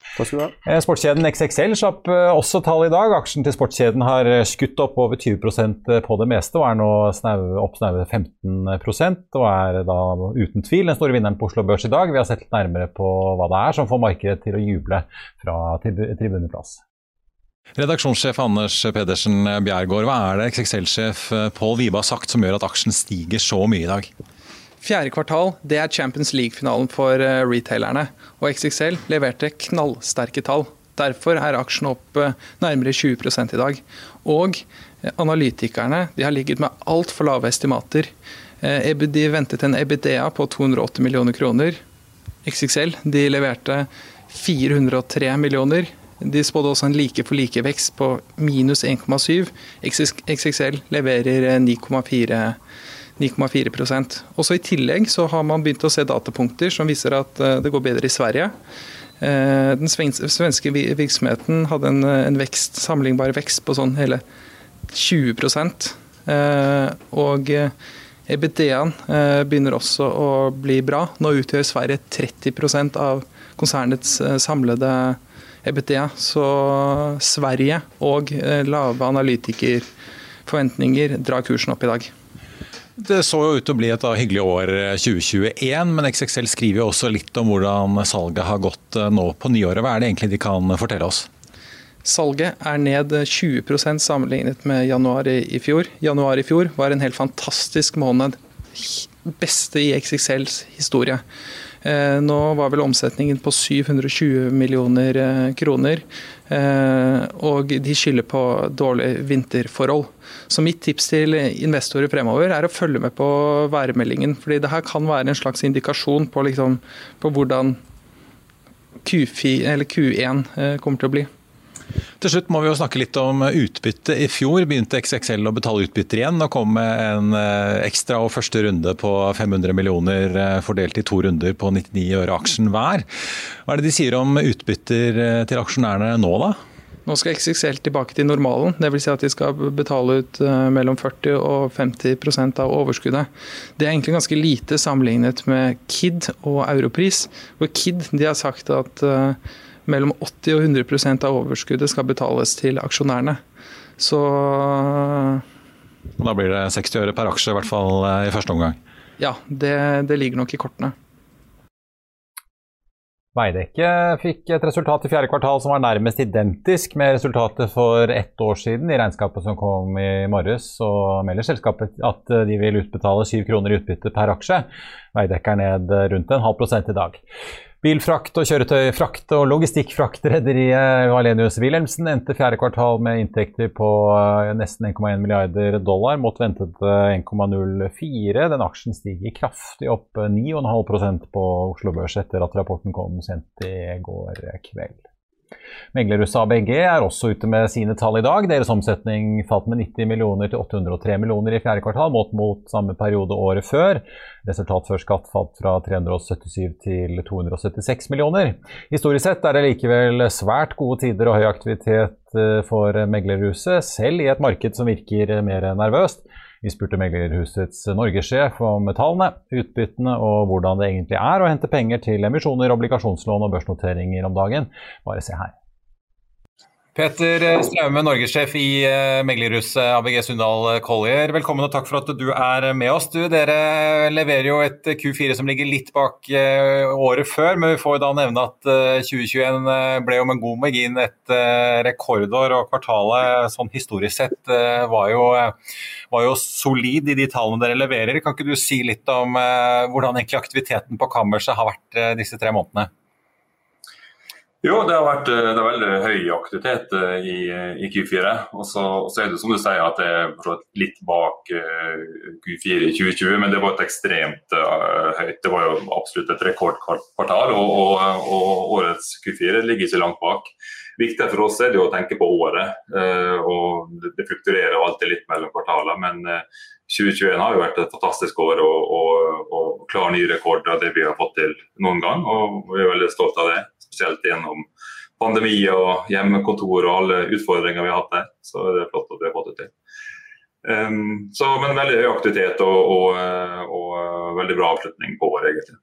Takk skal du ha. Eh, sportskjeden XXL slapp eh, også tall i dag. Aksjen til sportskjeden har eh, skutt opp over 20% på det meste og er nå snau, opp snaue 15% og er da uten tvil den store vinneren på Oslo Børs i dag. Vi har sett litt nærmere på hva det er som får markedet til å juble fra tribuneplass. Redaksjonssjef Anders Pedersen Bjergård, hva er det XXL-sjef Pål Vibe har sagt som gjør at aksjen stiger så mye i dag? Fjerde kvartal det er Champions League-finalen for eh, retailerne, og XXL leverte knallsterke tall. Derfor er aksjen opp eh, nærmere 20 i dag. Og eh, analytikerne de har ligget med altfor lave estimater. De ventet en EBDA på 280 millioner kroner. XXL de leverte 403 millioner. De spådde også en like for like-vekst på minus 1,7. XXL leverer 9,4 9,4% Også I tillegg så har man begynt å se datapunkter som viser at eh, det går bedre i Sverige. Eh, den svenske virksomheten hadde en, en vekst, sammenlignbar vekst på sånn hele 20 eh, Og EBD-en begynner også å bli bra. Nå utgjør Sverige 30% av konsernets samlede EBDA. Så Sverige og lave analytikerforventninger drar kursen opp i dag. Det så jo ut til å bli et hyggelig år 2021, eh, men XXL skriver jo også litt om hvordan salget har gått eh, nå på nyåret. Hva er det egentlig de kan fortelle oss? Salget er ned 20% sammenlignet med januar i fjor. Januar i fjor var en helt fantastisk måned. Beste i XXLs historie. Eh, nå var vel omsetningen på 720 millioner eh, kroner. Eh, og de skylder på dårlige vinterforhold. Så mitt tips til investorer fremover er å følge med på værmeldingen. fordi det her kan være en slags indikasjon på, liksom, på hvordan Q4, Q1 kommer til å bli. Til slutt må vi jo snakke litt om utbytte. I fjor begynte XXL å betale utbytter igjen, og kom med en eh, ekstra og første runde på 500 millioner eh, fordelt i to runder på 99 øre aksjen hver. Hva er det de sier om utbytter eh, til aksjonærene nå, da? Nå skal XXL tilbake til normalen, dvs. Si at de skal betale ut mellom 40 og 50% av overskuddet. Det er egentlig ganske lite sammenlignet med KID og Europris. Hvor KID de har sagt at mellom 80 og 100% av overskuddet skal betales til aksjonærene. Så Da blir det 60 øre per aksje, i hvert fall eh, i første omgang? Ja, det, det ligger nok i kortene. Veidekke fikk et resultat i fjerde kvartal som var nærmest identisk med resultatet for ett år siden. I regnskapet som kom i morges, så melder selskapet at de vil utbetale syv kroner i utbytte per aksje. Veidekke er ned rundt en halv prosent i dag. Bilfrakt og kjøretøyfrakt og logistikkfrakt rederiet Valenius Wilhelmsen endte fjerde kvartal med inntekter på eh, nesten 1,1 milliarder dollar mot ventede 1,04. Den aksjen stiger kraftig opp 9,5% på Oslo Børs etter at rapporten kom sent i går kveld. Meglerhuset ABG er også ute med sine tall i dag. Deres omsetning falt med 90 millioner til 803 millioner i fjerde kvartal, målt mot samme periode året før. Resultat før skatt falt fra 377 til 276 millioner. Historisk sett er det likevel svært gode tider og høy aktivitet eh, for meglerhuset, selv i et marked som virker mer nervøst. Vi spurte meglerhusets norgessjef om tallene, utbyttene og hvordan det egentlig er å hente penger til emisjoner, obligasjonslån og børsnoteringer om dagen. Bare se her. Peter Straume, norgessjef i Meglerhus meglerhuset ABG Sundal Collier. Velkommen og takk for at du er med oss. Du, dere leverer jo et Q4 som ligger litt bak eh, året før, men vi får da nevne at 2021 eh, ble jo med god margin et rekordår, og kvartalet sånn historisk sett var jo, var jo solid i de tallene dere leverer. Kan ikke du si litt om hvordan egentlig aktiviteten på kammerset har vært disse tre månedene? Jo, det har vært eh, det veldig høy aktivitet eh, i, i Q4. Og så, er det som du sier at det er litt bak eh, Q4 i 2020, men det var et ekstremt uh, høyt. Det var jo absolutt et rekordkvartal, og, og, og, årets Q4 ligger ikke langt bak. Viktig for oss er det å tenke på året. Uh, og Det, flukturerer alltid litt mellom kvartaler, men uh, 2021 har jo vært et fantastisk år og, og, og klar ny rekord av det vi har fått til noen gang. og Vi er veldig stolt av det spesielt gjennom pandemi og hjemmekontor og alle utfordringer vi har hatt der. Så det er flott at vi har fått det til. Um, så, men veldig høy aktivitet og, og, og, og veldig bra avslutning på året, egentlig.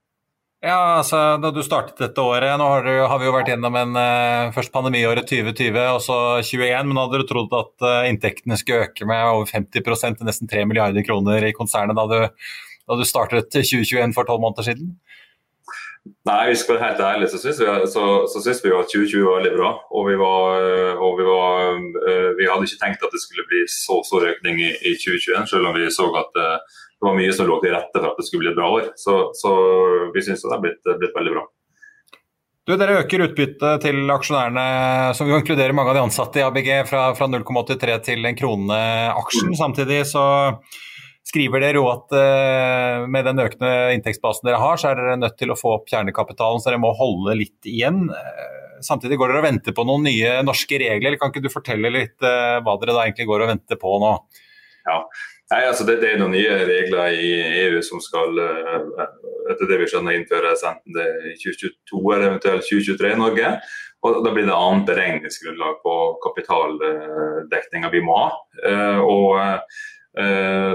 Ja, altså Da du startet dette året, nå har, du, har vi jo vært gjennom en uh, først pandemiåret 2020 og så 2021, men hadde du trodd at uh, inntektene skulle øke med over 50 til nesten 3 milliarder kroner i konsernet da du, da du startet 2021 for tolv måneder siden? Nei, vi skal være helt ærlig, så syns vi, så, så synes vi at 2020 var veldig bra. Og, vi, var, og vi, var, eh, vi, hadde ikke tenkt at det skulle bli så stor økning i, i 2021, selv om vi så at eh, det var mye som lå til rette for at det skulle bli et bra år. Så, så vi syns det har blitt, blitt, veldig bra. Du, dere øker utbyttet til aksjonærene, som jo inkluderer mange av de ansatte i ABG, fra, fra 0,83 til en krone aksjen. Mm. Samtidig så skriver dere jo at uh, med den økende inntektsbasen dere har, så er dere nødt til å få opp kjernekapitalen, så dere må holde litt igjen. Uh, samtidig går dere og venter på noen nye norske regler. eller Kan ikke du fortelle litt uh, hva dere da egentlig går og venter på nå? Ja, Nei, altså det, det, er noen nye regler i EU som skal etter det vi skjønner innføres enten det i 2022 eller eventuelt 2023 i Norge. Og Da blir det annet beregningsgrunnlag på kapitaldekninga vi må ha. Og Eh,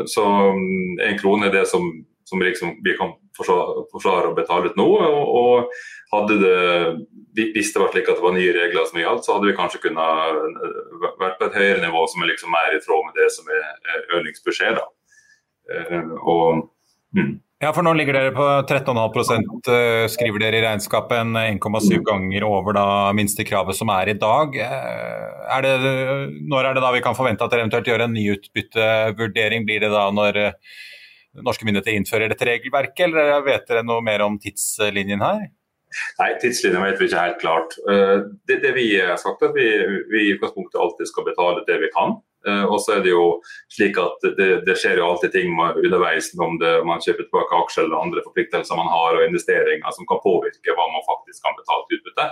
så mm, en krone er det som, som liksom, vi kan forsvare å betale ut nå. Og, hadde det, hvis det var slik at det var nye regler som gjaldt, så hadde vi kanskje kunnet eh, vært på et høyere nivå som er liksom mer i tråd med det som er Ørlingsbeskjed. Eh, og, mm. Ja, for nå ligger dere på 13,5 eh, skriver dere i regnskapet, 1,7 ganger over da minstekravet som er i dag. Eh, er det, når er det da vi kan forvente at dere eventuelt gjør en ny utbyttevurdering? Blir det da når eh, norske myndigheter innfører dette regelverket, eller vet dere noe mer om tidslinjen her? Nei, tidslinjen vet vi ikke helt klart. Det, det vi har sagt, at vi, vi i utgangspunktet alltid skal betale det vi kan. Eh, og så er det jo slik at det, det skjer jo alltid ting underveis om det, man kjøper tilbake aksjer eller andre forpliktelser man har og investeringer som kan påvirke hva man faktisk kan betale til utbytte.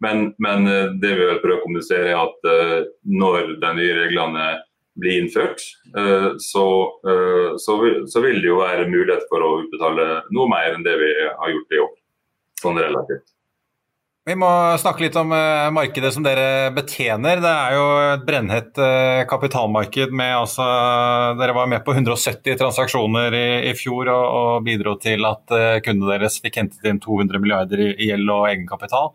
Men, men det vi vil prøve å kommunisere er at når de nye reglene blir innført, så, så, så, vil det jo være mulighet for å utbetale noe mer enn det vi har gjort i år. Sånn relativt. Vi må snakke litt om uh, markedet som dere betjener. Det er jo et brennhett uh, kapitalmarked med altså Dere var med på 170 transaksjoner i, i fjor og, og, bidro til at uh, kundene deres fikk hentet inn 200 milliarder i, gjeld og egenkapital.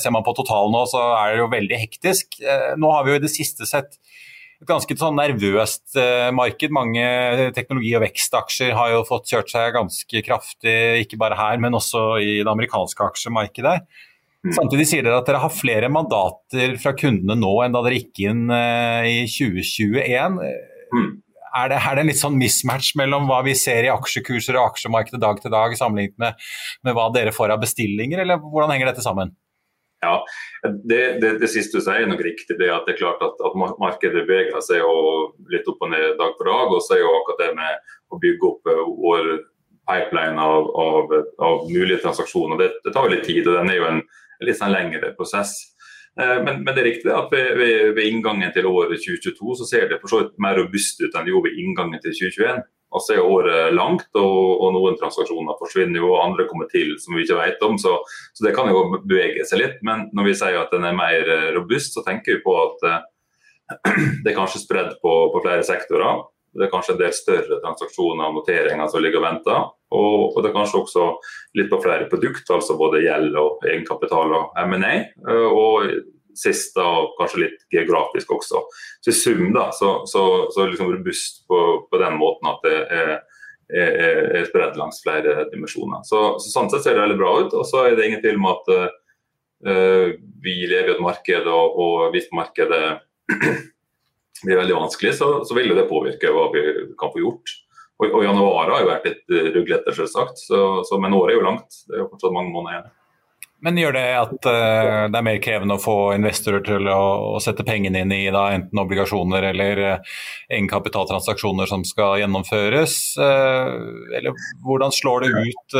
ser man på totalen nå, så er det jo veldig hektisk. nå har vi jo i det siste sett et ganske sånn nervøst marked. Mange teknologi- og vekstaksjer har jo fått kjørt seg ganske kraftig, ikke bare her, men også i det amerikanske aksjemarkedet. Mm. Samtidig sier dere at dere har flere mandater fra kundene nå enn da dere gikk inn uh, i 2021. Mm. Er, det, er det en litt sånn mismatch mellom hva vi ser i aksjekurser og aksjemarkedet dag til dag, sammenlignet med, med hva dere får av bestillinger, eller hvordan henger dette sammen? Ja, det, det, det, siste du sier er nok riktig. det at det er klart at, at Markedet beveger seg litt opp og ned dag for dag. og så er jo akkurat det med å bygge opp eh, vår pipeline av, av, av mulige transaksjoner, det, det, tar jo litt tid. og den er jo en litt sånn lengre prosess. Eh, men, men, det er riktig at ved, ved, ved, inngangen til året 2022 så ser det for så vidt mer robust ut enn det gjorde ved inngangen til 2021. Altså er året langt, og, og, noen transaksjoner forsvinner jo, og andre kommer til som vi ikke vet om. Så, så, det kan jo bevege seg litt. Men når vi sier at den er mer eh, robust, så tenker vi på at uh, det er kanskje spredd på, på flere sektorer. Det er kanskje en del større transaksjoner og noteringer som ligger og venter. Og, og, det er kanskje også litt på flere produkter, altså både gjeld og egenkapital og M&A. Eh, og sist da kanskje litt geografisk også. Så i sum da, så, så, så liksom robust på, på, den måten at det er, er, er spredd langs flere dimensjoner. Så, så, Sånn sett ser det veldig bra ut. Og så er det ingen tvil om at uh, vi lever i et marked, og, og hvis markedet blir veldig vanskelig, så, så vil det påvirke hva vi kan få gjort. Og, og januar har jo vært litt ruglete, selvsagt. Så, så, men året er jo langt. Det er jo fortsatt mange måneder igjen. Men gjør det at uh, det er mer krevende å få investorer til å, å sette pengene inn i da, enten obligasjoner eller uh, egenkapitaltransaksjoner som skal gjennomføres? Uh, eller hvordan slår det ut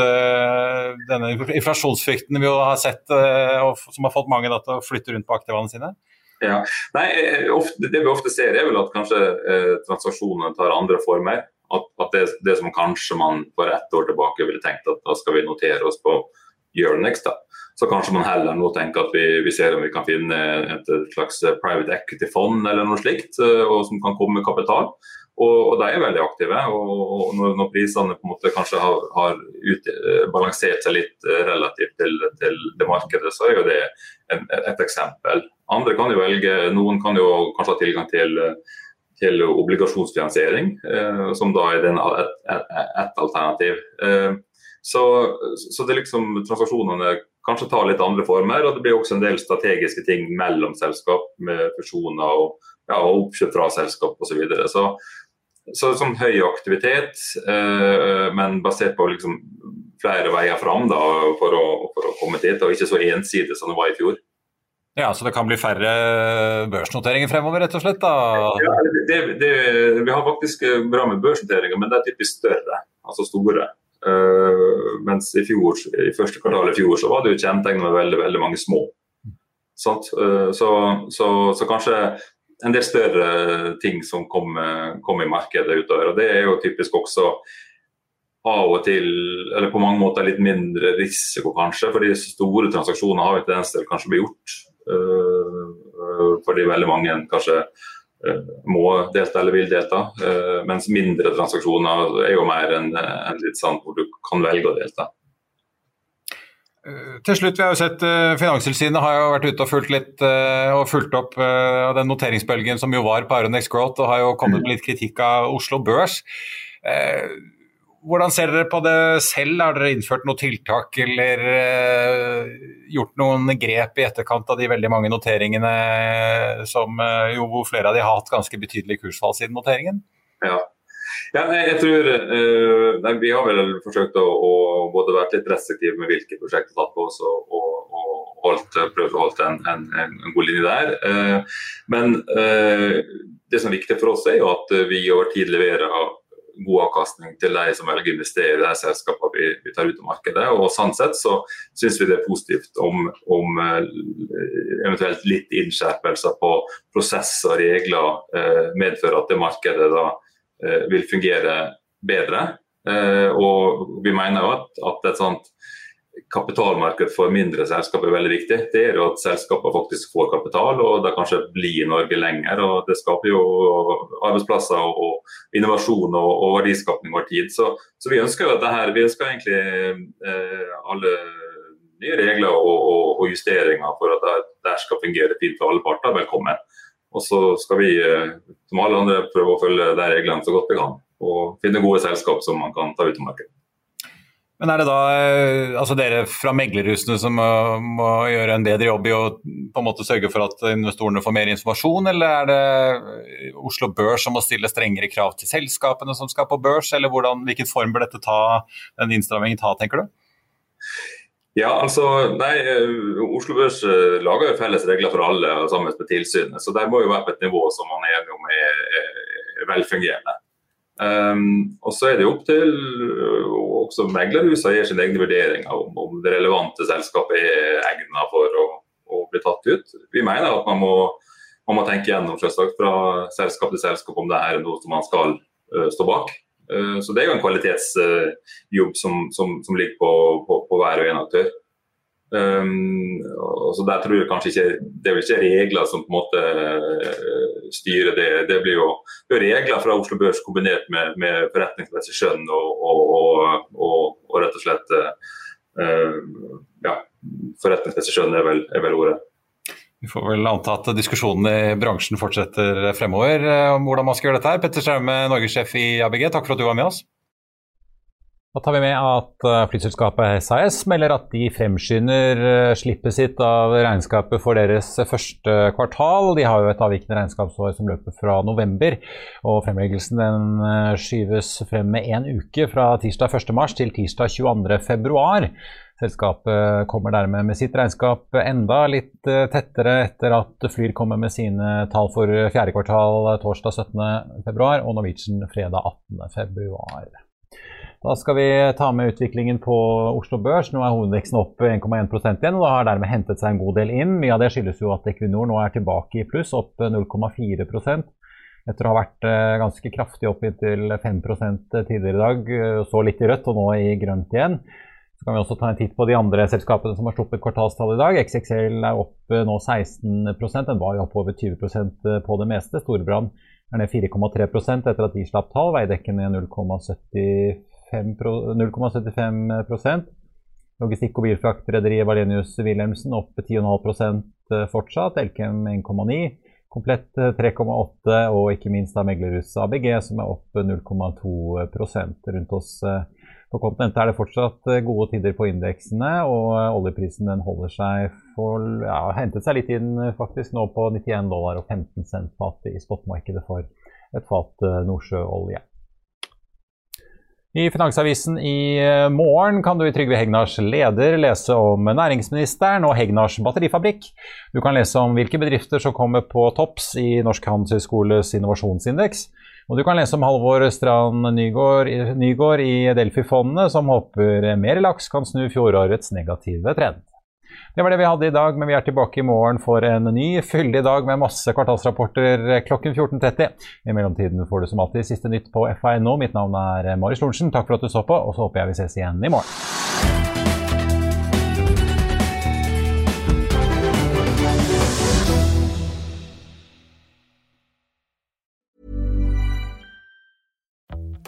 denne inflasjonsfrykten vi har sett, og, som har fått mange da, til å flytte rundt på aktivene sine? Ja. Nei, eh, ofte, Det vi ofte ser, er vel at kanskje eh, transaksjonene tar andre former. At, at det, det, som kanskje man for ett år tilbake ville tenkt at da skal vi notere oss på Euronext, da. Så kanskje man heller nå tenker at vi, vi ser om vi kan finne et, et slags private equity-fond eller noe slikt, eh, og som kan komme med kapital. Og, og, de er veldig aktive. og Når, når prisene på en måte kanskje har, har ut, eh, balansert seg litt eh, relativt til, til, det markedet, så er jo det en, et eksempel. Andre kan jo velge, Noen kan jo kanskje ha tilgang til, til obligasjonsfinansiering, eh, som da er et, et, et alternativ. Eh, så, så, det liksom transaksjonene kanskje tar litt andre former. Og det blir også en del strategiske ting mellom selskap, med fusjoner og, ja, oppkjøp fra selskap osv. Så, videre. så så sånn høy aktivitet, eh, men basert på liksom flere veier fram da, for, å, for å komme dit, og ikke så ensidig som det var i fjor. Ja, Så det kan bli færre børsnoteringer fremover, rett og slett? da? Ja, det, det, Vi har faktisk bra med børsnoteringer, men det er typisk større, altså store. Uh, mens i, fjor, i første kvartal i fjor så var det jo kjennetegn med veldig, veldig mange små. Uh, så, så, så, kanskje en del større ting som kommer kom i markedet utover. og Det er jo typisk også av og til, eller på mange måter litt mindre risiko, kanskje. Fordi store transaksjoner har jo tendens til kanskje bli gjort. Uh, fordi veldig mange kanskje uh, må delta eller vil delta. Mens mindre transaksjoner er jo mer enn en litt sånn hvor du kan velge å delta. Eh, til slutt, vi har jo sett Finanstilsynet har jo vært ute og fulgt litt og fulgt opp den noteringsbølgen som jo var på Aronex Growth, og har jo kommet med litt kritikk av Oslo Børs. Hvordan ser dere på det selv? Har dere innført noen tiltak eller gjort noen grep i etterkant av de veldig mange noteringene som jo flere av de har hatt ganske betydelig kursfall siden noteringen? Ja, ja, jeg tror uh, nei, Vi har vel forsøkt å, å både være litt restriktive med hvilke prosjekter vi har tatt på oss, og, og, og holdt, prøvd å holde en, en, en, god linje der. Uh, men uh, det som er viktig for oss, er jo at vi over tid leverer god avkastning til de som velger å investere i de selskapene vi, vi, tar ut av markedet. og Sånn sett så syns vi det er positivt om, om eventuelt litt innskjerpelser på prosess og regler eh, medfører at det markedet da eh, vil fungere bedre. Eh, og vi mener jo at, at et sånt kapitalmarked for mindre selskap er veldig viktig. Det er jo at selskapene faktisk får kapital, og det kanskje blir i Norge lenger. og Det skaper jo arbeidsplasser og, og innovasjon og, og verdiskapning over tid. Så, så, vi ønsker jo at det her, vi ønsker egentlig eh, alle nye regler og, og, justeringer for at det, det skal fungere fint for alle parter. Velkommen. Og så skal vi, eh, som alle andre, prøve å følge de reglene så godt vi kan. Og finne gode selskap som man kan ta ut av markedet. Men er det da eh, altså dere fra meglerhusene som må, må, gjøre en bedre jobb i å på en måte sørge for at investorene får mer informasjon, eller er det Oslo Børs som må stille strengere krav til selskapene som skal på børs, eller hvordan, hvilken form bør dette ta, den innstrammingen ta, tenker du? Ja, altså, nei, eh, Oslo Børs eh, lager jo felles regler for alle sammen med tilsynet, så det må jo være på et nivå som man er enig om er velfungerende. Um, og Så er det opp til uh, også meglerhusene gir sine egne vurderinger om, om det relevante selskapet er egnet for å, å, bli tatt ut. Vi mener at man må, man må tenke gjennom selvsagt, fra selskap til selskap om det er noe som man skal uh, stå bak. Uh, så Det er jo en kvalitetsjobb som, som, som, ligger på, på, på hver og en aktør. Um, så der tror jeg kanskje ikke Det er vel ikke regler som på en måte uh, styrer det. Det blir jo regler fra Oslo Børs kombinert med, med forretningsmessig skjønn og, og, og, og, rett og slett uh, ja, forretningsmessig skjønn er vel, er vel ordet. Vi får vel anta at diskusjonen i bransjen fortsetter fremover eh, om hvordan man skal gjøre dette. her. Petter Straume, norgessjef i ABG, takk for at du var med oss. Da tar vi med at eh, flyselskapet SAS melder at de fremskynder eh, slippet sitt av regnskapet for deres første kvartal. De har jo et avvikende regnskapsår som løper fra november, og fremleggelsen den eh, skyves frem med én uke fra tirsdag 1.3 til tirsdag 22.2. Selskapet kommer dermed med sitt regnskap enda litt tettere etter at Flyr kommer med sine tall for fjerde kvartal torsdag 17.2 og Norwegian fredag 18.2. Da skal vi ta med utviklingen på Oslo Børs. Nå er hovedveksten opp 1,1 igjen, og det har dermed hentet seg en god del inn. Mye av det skyldes jo at Equinor nå er tilbake i pluss, opp 0,4 etter å ha vært eh, ganske kraftig opp inntil 5 tidligere i dag. Eh, så litt i rødt og nå i grønt igjen. Så kan vi også ta en titt på de andre selskapene som har sluppet kvartalstall i dag. XXL er opp eh, nå 16 Den var jo opp over 20% på det meste. Storbrann er ned 4,3% etter at de slapp tall. Veidekken ned 0,75 0,75% Logistikk- og bilfraktrederiet Valenius Wilhelmsen opp 10,5 eh, fortsatt. Elkem 1,9 Komplett 3,8 eh, og ikke minst da meglerhuset ABG som er opp 0,2% Rundt oss eh, på kontinentet er det fortsatt gode tider på indeksene, og oljeprisen den holder seg for ja, hentet seg litt inn faktisk nå på 91 dollar og 15 cent fatet i spotmarkedet for et fat nordsjøolje. I Finansavisen i eh, morgen kan du i Trygve Hegnars leder lese om næringsministeren og Hegnars batterifabrikk. Du kan lese om hvilke bedrifter som kommer på topps i Norsk handelshøyskoles innovasjonsindeks. Og du kan lese om Halvor Strand Nygård, Nygård i Delfi-fondet, som håper mer laks kan snu fjorårets negative trend. Det var det vi hadde i dag, men vi er tilbake i morgen for en ny fyldig dag med masse kvartalsrapporter klokken 14.30. I mellomtiden får du som alltid siste nytt på FA.no. Mitt navn er Marius Lorentzen. Takk for at du så på, og så håper jeg vi ses igjen i morgen.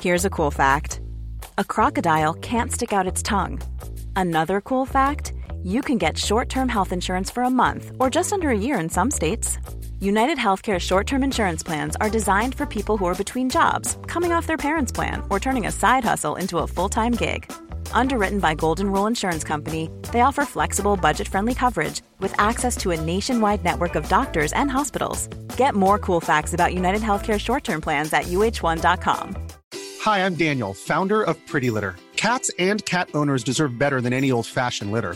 Here's a cool fact. A crocodile can't stick out its tongue. Another cool fact you can get short term health insurance for a month or just under a year in some states. United Healthcare short term insurance plans are designed for people who are between jobs, coming off their parents' plan, or turning a side hustle into a full time gig. Underwritten by Golden Rule Insurance Company, they offer flexible, budget friendly coverage with access to a nationwide network of doctors and hospitals. Get more cool facts about United Healthcare short term plans at uh1.com. Hi, I'm Daniel, founder of Pretty Litter. Cats and cat owners deserve better than any old fashioned litter.